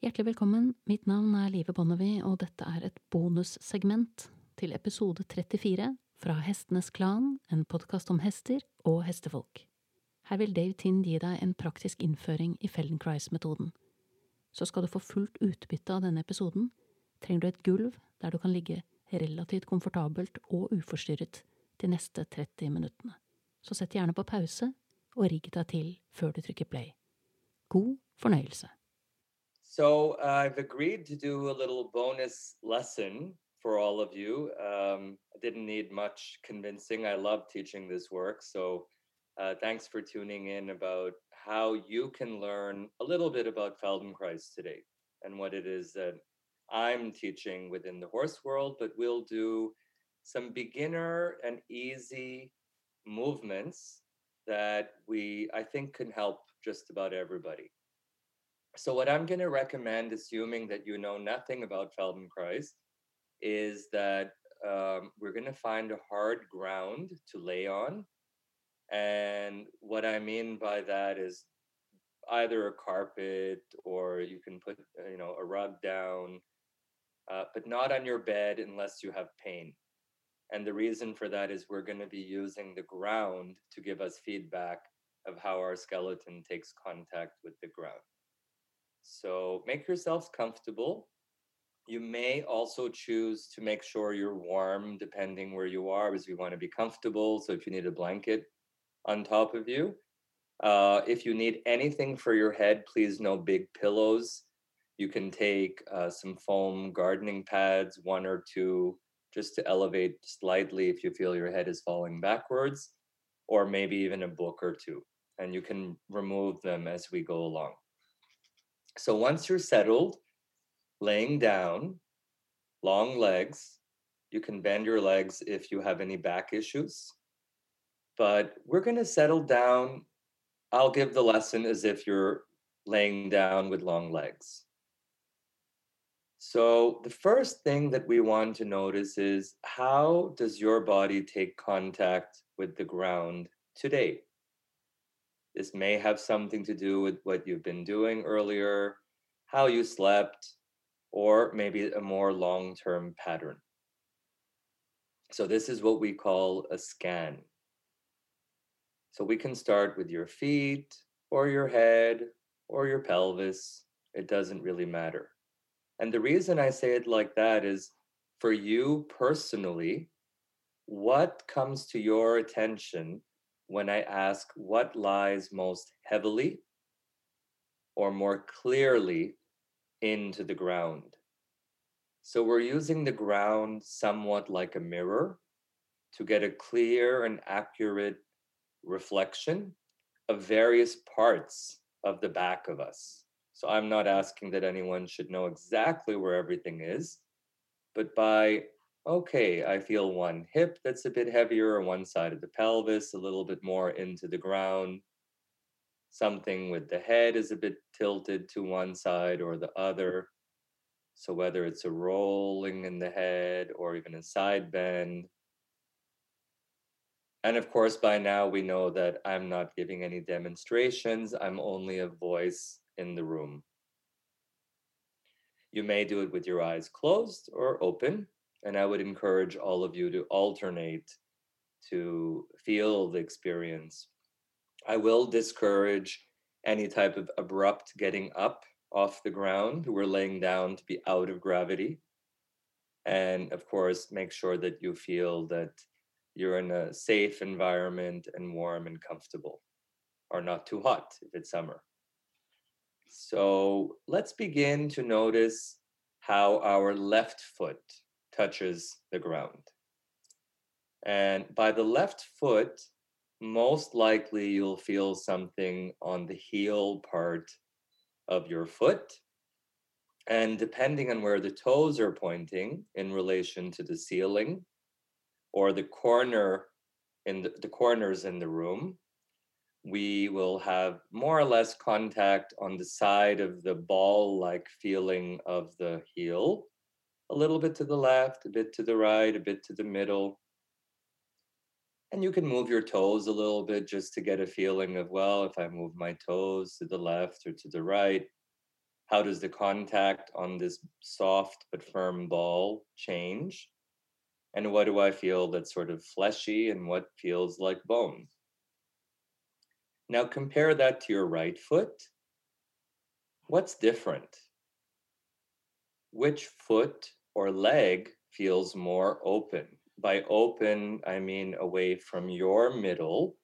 Hjertelig velkommen, mitt navn er Live Bonnevie, og dette er et bonussegment til episode 34 fra Hestenes Klan, en podkast om hester og hestefolk. Her vil Dave Tind gi deg en praktisk innføring i Feldenkrais-metoden. Så skal du få fullt utbytte av denne episoden, trenger du et gulv der du kan ligge relativt komfortabelt og uforstyrret de neste 30 minuttene. Så sett gjerne på pause og rigg deg til før du trykker play. God fornøyelse. So uh, I've agreed to do a little bonus lesson for all of you. Um, I didn't need much convincing. I love teaching this work. So uh, thanks for tuning in about how you can learn a little bit about Feldenkrais today and what it is that I'm teaching within the horse world, but we'll do some beginner and easy movements that we, I think, can help just about everybody. So, what I'm going to recommend, assuming that you know nothing about Feldenkrais, is that um, we're going to find a hard ground to lay on. And what I mean by that is either a carpet or you can put, uh, you know, a rug down, uh, but not on your bed unless you have pain. And the reason for that is we're going to be using the ground to give us feedback of how our skeleton takes contact with the ground. So make yourselves comfortable. You may also choose to make sure you're warm depending where you are, because we want to be comfortable. So if you need a blanket on top of you, uh, if you need anything for your head, please no big pillows. You can take uh, some foam gardening pads, one or two, just to elevate slightly if you feel your head is falling backwards, or maybe even a book or two. And you can remove them as we go along. So once you're settled, laying down, long legs, you can bend your legs if you have any back issues. But we're going to settle down. I'll give the lesson as if you're laying down with long legs. So the first thing that we want to notice is how does your body take contact with the ground today? This may have something to do with what you've been doing earlier, how you slept, or maybe a more long term pattern. So, this is what we call a scan. So, we can start with your feet, or your head, or your pelvis. It doesn't really matter. And the reason I say it like that is for you personally, what comes to your attention when I ask what lies most heavily or more clearly into the ground. So we're using the ground somewhat like a mirror to get a clear and accurate reflection of various parts of the back of us. So I'm not asking that anyone should know exactly where everything is, but by okay, I feel one hip that's a bit heavier on one side of the pelvis, a little bit more into the ground. Something with the head is a bit tilted to one side or the other. So, whether it's a rolling in the head or even a side bend. And of course, by now we know that I'm not giving any demonstrations, I'm only a voice in the room. You may do it with your eyes closed or open. And I would encourage all of you to alternate to feel the experience. I will discourage any type of abrupt getting up off the ground. We're laying down to be out of gravity. And of course, make sure that you feel that you're in a safe environment and warm and comfortable, or not too hot if it's summer. So let's begin to notice how our left foot touches the ground. And by the left foot, most likely you'll feel something on the heel part of your foot. And depending on where the toes are pointing in relation to the ceiling or the corner in the, the corners in the room, we will have more or less contact on the side of the ball like feeling of the heel a little bit to the left, a bit to the right, a bit to the middle. And you can move your toes a little bit just to get a feeling of, well, if I move my toes to the left or to the right, How does the contact on this soft but firm ball change? And what do I feel that's sort of fleshy and what feels like bone? Now compare that to your right foot. What's different? Which foot or leg feels more open? By open, I mean away from your middle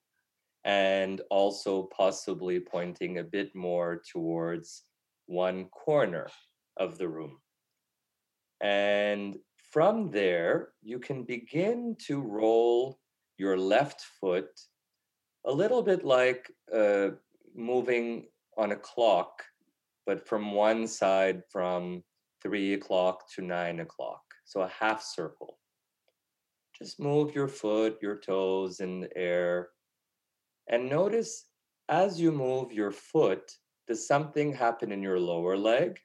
and also possibly pointing a bit more towards one corner of the room. And from there, you can begin to roll your left foot a little bit like uh, moving on a clock, but from one side from three o'clock to nine o'clock. So a half circle. Just move your foot, your toes in the air. And notice as you move your foot, does something happen in your lower leg?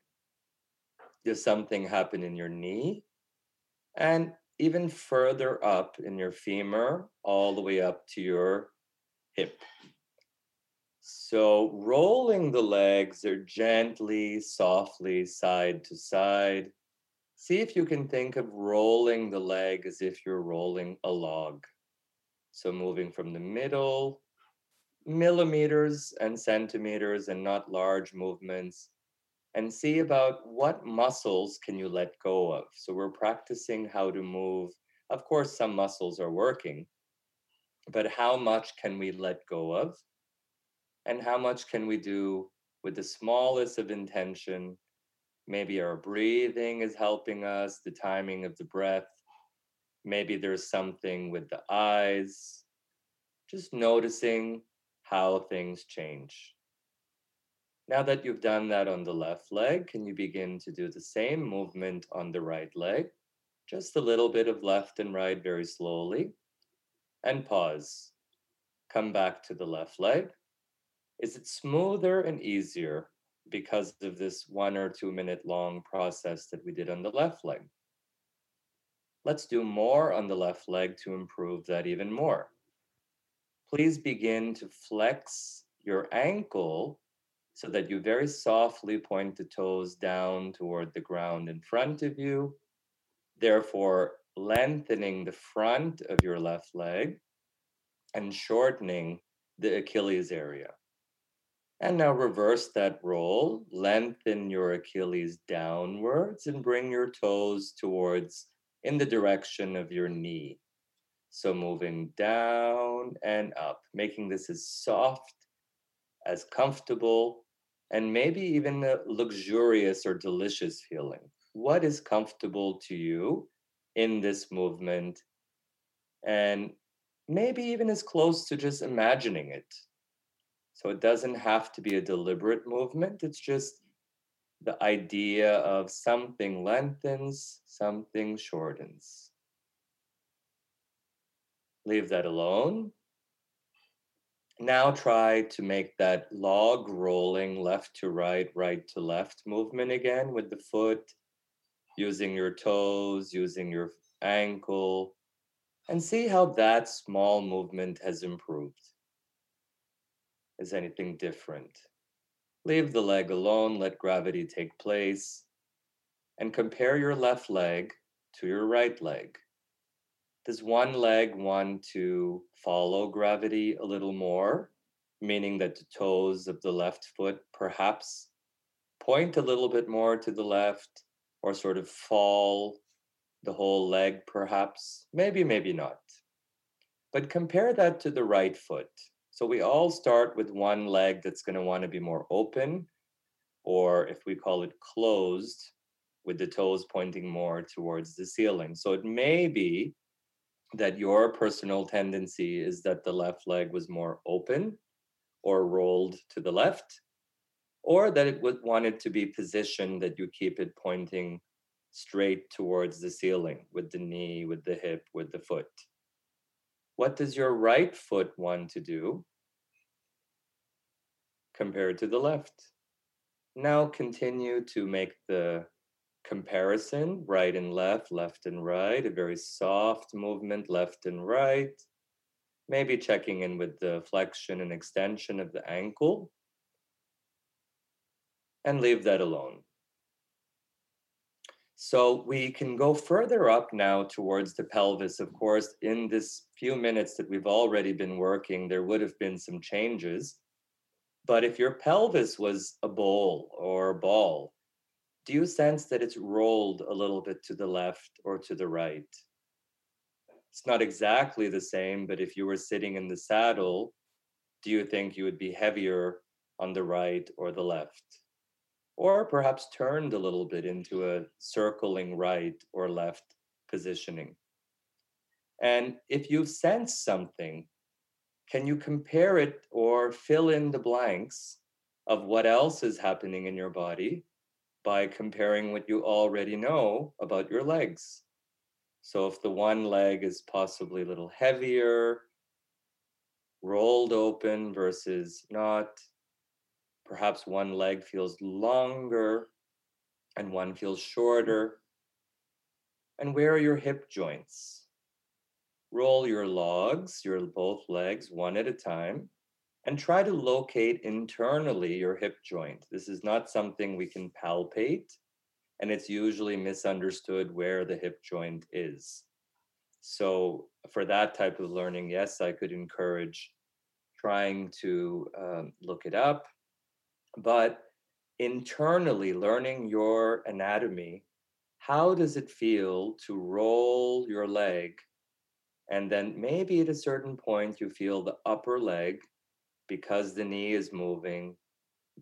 Does something happen in your knee? And even further up in your femur, all the way up to your hip. So rolling the legs are gently, softly, side to side. See if you can think of rolling the leg as if you're rolling a log. So moving from the middle, millimeters and centimeters and not large movements, and see about what muscles can you let go of. So we're practicing how to move. Of course, some muscles are working, but how much can we let go of? And how much can we do with the smallest of intention? Maybe our breathing is helping us, the timing of the breath. Maybe there's something with the eyes. Just noticing how things change. Now that you've done that on the left leg, can you begin to do the same movement on the right leg? Just a little bit of left and right very slowly and pause. Come back to the left leg. Is it smoother and easier because of this one or two minute long process that we did on the left leg? Let's do more on the left leg to improve that even more. Please begin to flex your ankle so that you very softly point the toes down toward the ground in front of you. Therefore, lengthening the front of your left leg and shortening the Achilles area. And now reverse that roll, lengthen your Achilles downwards and bring your toes towards in the direction of your knee. So moving down and up, making this as soft, as comfortable, and maybe even a luxurious or delicious feeling. What is comfortable to you in this movement and maybe even as close to just imagining it. So it doesn't have to be a deliberate movement, it's just the idea of something lengthens, something shortens. Leave that alone. Now try to make that log rolling left to right, right to left movement again with the foot using your toes, using your ankle, and see how that small movement has improved. Is anything different? Leave the leg alone, let gravity take place, and compare your left leg to your right leg. Does one leg want to follow gravity a little more, meaning that the toes of the left foot perhaps point a little bit more to the left or sort of fall the whole leg, perhaps. Maybe, maybe not. But compare that to the right foot. So we all start with one leg that's going to want to be more open, or if we call it closed, with the toes pointing more towards the ceiling. So it may be that your personal tendency is that the left leg was more open or rolled to the left, or that it would wanted to be positioned that you keep it pointing straight towards the ceiling with the knee, with the hip, with the foot. What does your right foot want to do compared to the left? Now continue to make the comparison right and left, left and right, a very soft movement left and right. Maybe checking in with the flexion and extension of the ankle and leave that alone. So we can go further up now towards the pelvis. Of course, in this few minutes that we've already been working, there would have been some changes. But if your pelvis was a bowl or a ball, do you sense that it's rolled a little bit to the left or to the right? It's not exactly the same, but if you were sitting in the saddle, do you think you would be heavier on the right or the left? Or perhaps turned a little bit into a circling right or left positioning. And if you sense something, can you compare it or fill in the blanks of what else is happening in your body by comparing what you already know about your legs? So if the one leg is possibly a little heavier, rolled open versus not, perhaps one leg feels longer and one feels shorter. And where are your hip joints? Roll your logs, your both legs, one at a time, and try to locate internally your hip joint. This is not something we can palpate and it's usually misunderstood where the hip joint is. So, for that type of learning, yes, I could encourage trying to um, look it up, but internally learning your anatomy, how does it feel to roll your leg? And then maybe at a certain point, you feel the upper leg because the knee is moving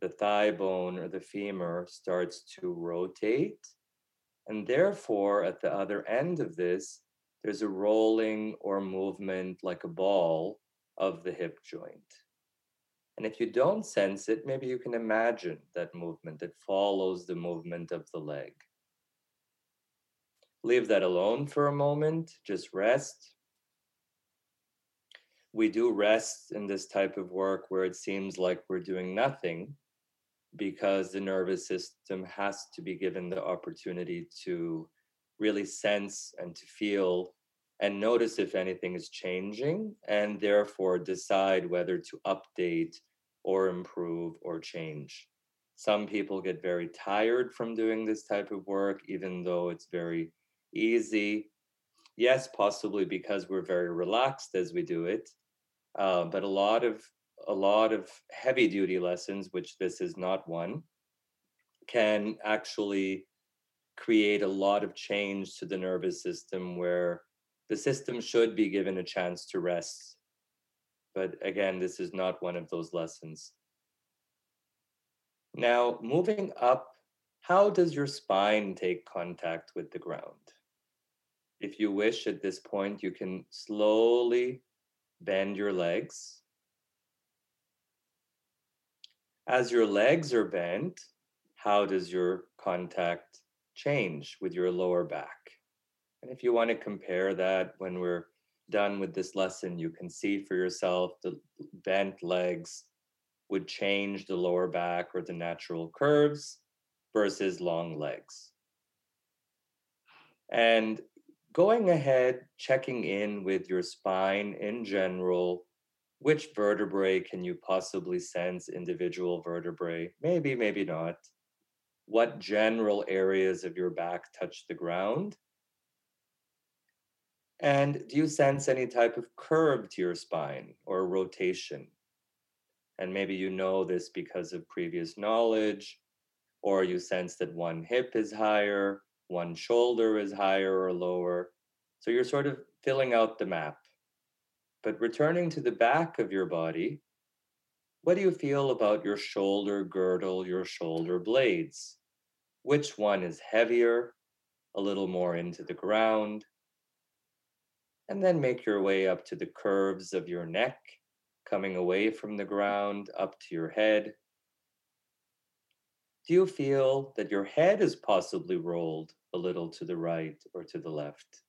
the thigh bone or the femur starts to rotate. And therefore, at the other end of this, there's a rolling or movement like a ball of the hip joint. And if you don't sense it, maybe you can imagine that movement that follows the movement of the leg. Leave that alone for a moment, just rest. We do rest in this type of work where it seems like we're doing nothing because the nervous system has to be given the opportunity to really sense and to feel and notice if anything is changing and therefore decide whether to update or improve or change. Some people get very tired from doing this type of work, even though it's very easy. Yes, possibly because we're very relaxed as we do it. Uh, but a lot of a lot of heavy duty lessons, which this is not one, can actually create a lot of change to the nervous system where the system should be given a chance to rest. But again, this is not one of those lessons. Now, moving up, how does your spine take contact with the ground? If you wish at this point, you can slowly bend your legs As your legs are bent, how does your contact change with your lower back? And if you want to compare that when we're done with this lesson, you can see for yourself the bent legs would change the lower back or the natural curves versus long legs. And going ahead, checking in with your spine in general, which vertebrae can you possibly sense individual vertebrae? Maybe, maybe not. What general areas of your back touch the ground? And do you sense any type of curve to your spine or rotation? And maybe you know this because of previous knowledge, or you sense that one hip is higher, one shoulder is higher or lower. So you're sort of filling out the map. But returning to the back of your body, what do you feel about your shoulder girdle, your shoulder blades? Which one is heavier, a little more into the ground? And then make your way up to the curves of your neck, coming away from the ground up to your head. Do you feel that your head is possibly rolled a little to the right or to the left?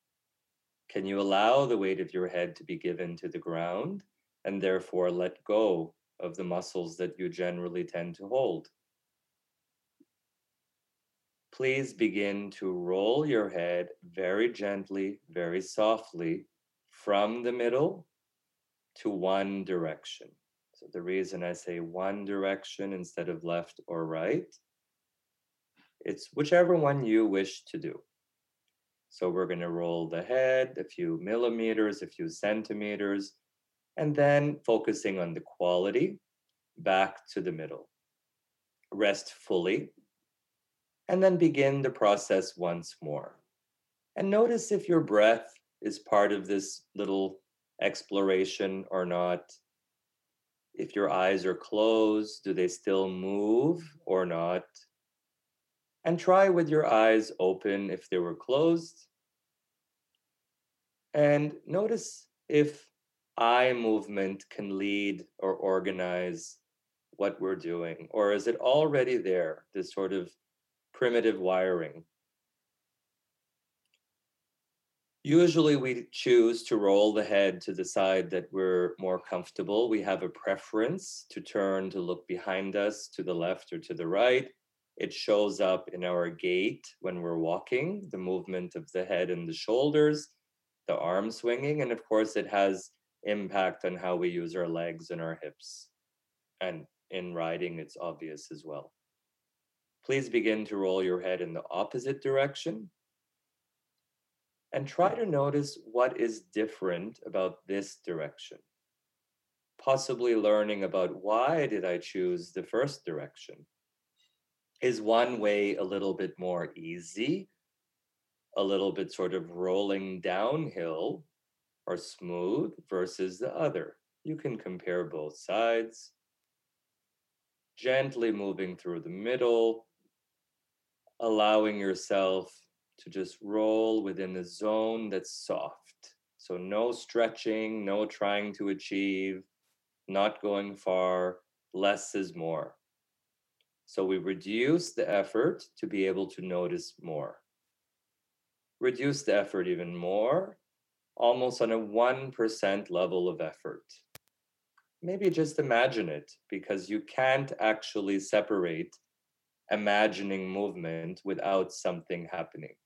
Can you allow the weight of your head to be given to the ground and therefore let go of the muscles that you generally tend to hold? Please begin to roll your head very gently, very softly from the middle to one direction. So, the reason I say one direction instead of left or right It's whichever one you wish to do. So we're going to roll the head a few millimeters, a few centimeters, and then focusing on the quality back to the middle. Rest fully, and then begin the process once more. And notice if your breath is part of this little exploration or not. If your eyes are closed, do they still move or not? And try with your eyes open if they were closed. And notice if eye movement can lead or organize what we're doing, or is it already there, this sort of primitive wiring? Usually, we choose to roll the head to the side that we're more comfortable. We have a preference to turn to look behind us, to the left or to the right. It shows up in our gait when we're walking, the movement of the head and the shoulders, the arm swinging, and of course, it has impact on how we use our legs and our hips. And in riding, it's obvious as well. Please begin to roll your head in the opposite direction and try to notice what is different about this direction. Possibly learning about why did I choose the first direction. Is one way a little bit more easy, a little bit sort of rolling downhill or smooth versus the other? You can compare both sides. Gently moving through the middle, allowing yourself to just roll within a zone that's soft. So, no stretching, no trying to achieve, not going far, less is more. So, we reduce the effort to be able to notice more. Reduce the effort even more, almost on a 1% level of effort. Maybe just imagine it because you can't actually separate imagining movement without something happening.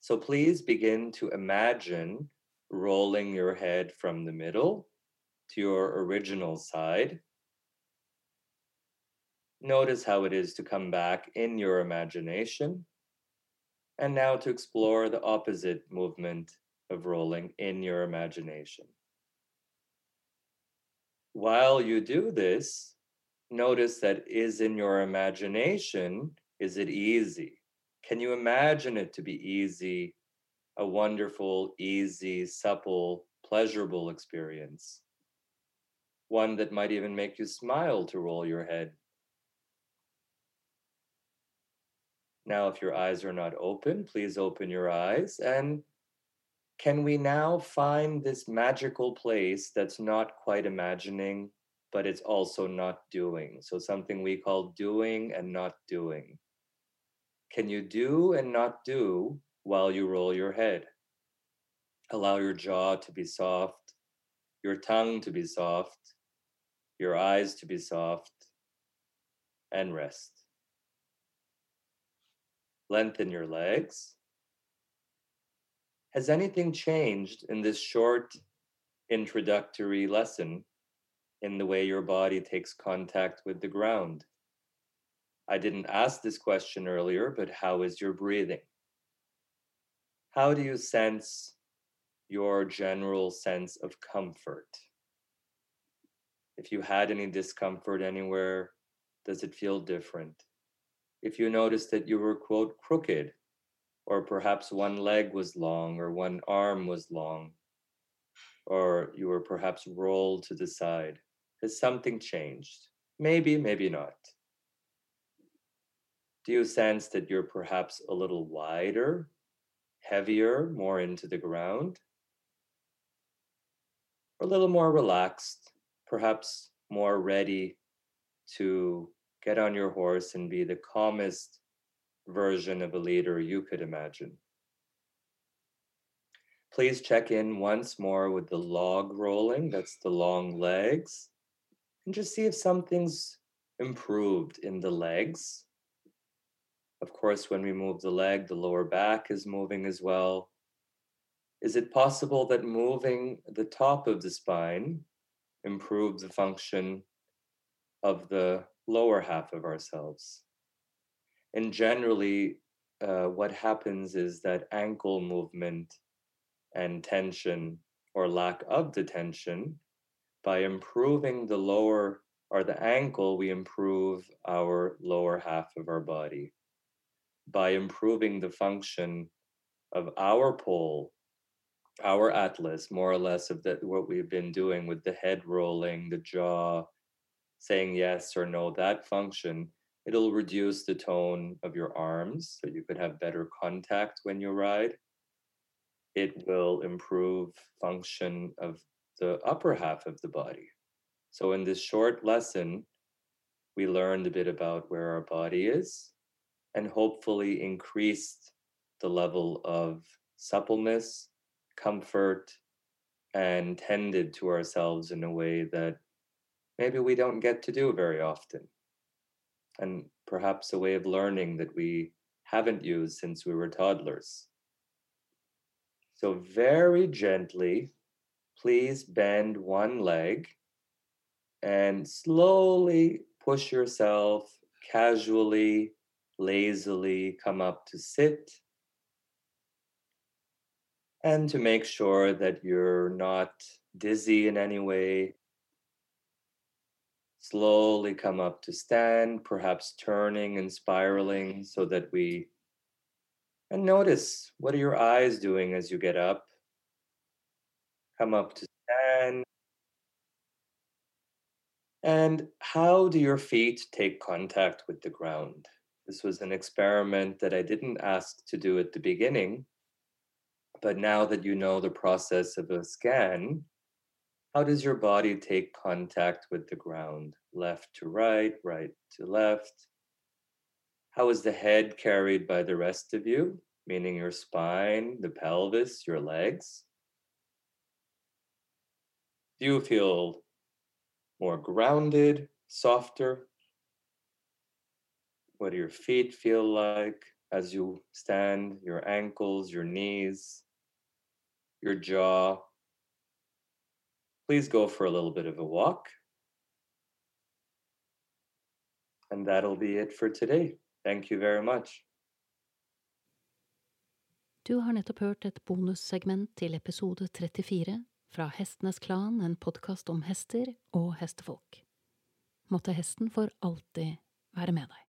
So please begin to imagine rolling your head from the middle to your original side. Notice how it is to come back in your imagination. And now to explore the opposite movement of rolling in your imagination. While you do this, notice that is in your imagination, is it easy? Can you imagine it to be easy, a wonderful, easy, supple, pleasurable experience? One that might even make you smile to roll your head. Now, if your eyes are not open, please open your eyes. And can we now find this magical place that's not quite imagining, but it's also not doing? So, something we call doing and not doing can you do and not do while you roll your head? Allow your jaw to be soft, your tongue to be soft, your eyes to be soft, and rest. Lengthen your legs. Has anything changed in this short introductory lesson in the way your body takes contact with the ground? I didn't ask this question earlier, but how is your breathing? How do you sense your general sense of comfort? If you had any discomfort anywhere, does it feel different? If you noticed that you were, quote, crooked, or perhaps one leg was long, or one arm was long, or you were perhaps rolled to the side, has something changed? Maybe, maybe not. Do you sense that you're perhaps a little wider, heavier, more into the ground? Or a little more relaxed, perhaps more ready to get on your horse and be the calmest version of a leader you could imagine. Please check in once more with the log rolling, that's the long legs, and just see if something's improved in the legs of course, when we move the leg, the lower back is moving as well. Is it possible that moving the top of the spine improves the function of the lower half of ourselves? and generally, uh, what happens is that ankle movement and tension or lack of the tension, by improving the lower or the ankle, we improve our lower half of our body. By improving the function of our poll, our atlas, more or less of that what we've been doing with the head rolling, the jaw, saying yes or no, that function, it'll reduce the tone of your arms so you could have better contact when you ride. It will improve function of the upper half of the body. So in this short lesson, we learned a bit about where our body is and hopefully increased the level of suppleness, comfort, and tended to ourselves in a way that maybe we don't get to do very often. And perhaps a way of learning that we haven't used since we were toddlers. So, very gently, please bend one leg and slowly push yourself casually, lazily come up to sit. And to make sure that you're not dizzy in any way, slowly come up to stand, perhaps turning and spiraling so that we and notice what are your eyes doing as you get up? Come up to stand. And how do your feet take contact with the ground? This was an experiment that I didn't ask to do at the beginning. But now that you know the process of a scan, how does your body take contact with the ground? Left to right, right to left. How is the head carried by the rest of you, meaning your spine, the pelvis, your legs? Do you feel more grounded, softer? What do your feet feel like as you stand, your ankles, your knees, your jaw? Please go for a little bit of a walk. And that'll be it for today. Thank you very much. Du har nettopp hørt et bonussegment til episode 34 fra Hestenes Klan, en podkast om hester og hestefolk. Måtte hesten for alltid være med deg.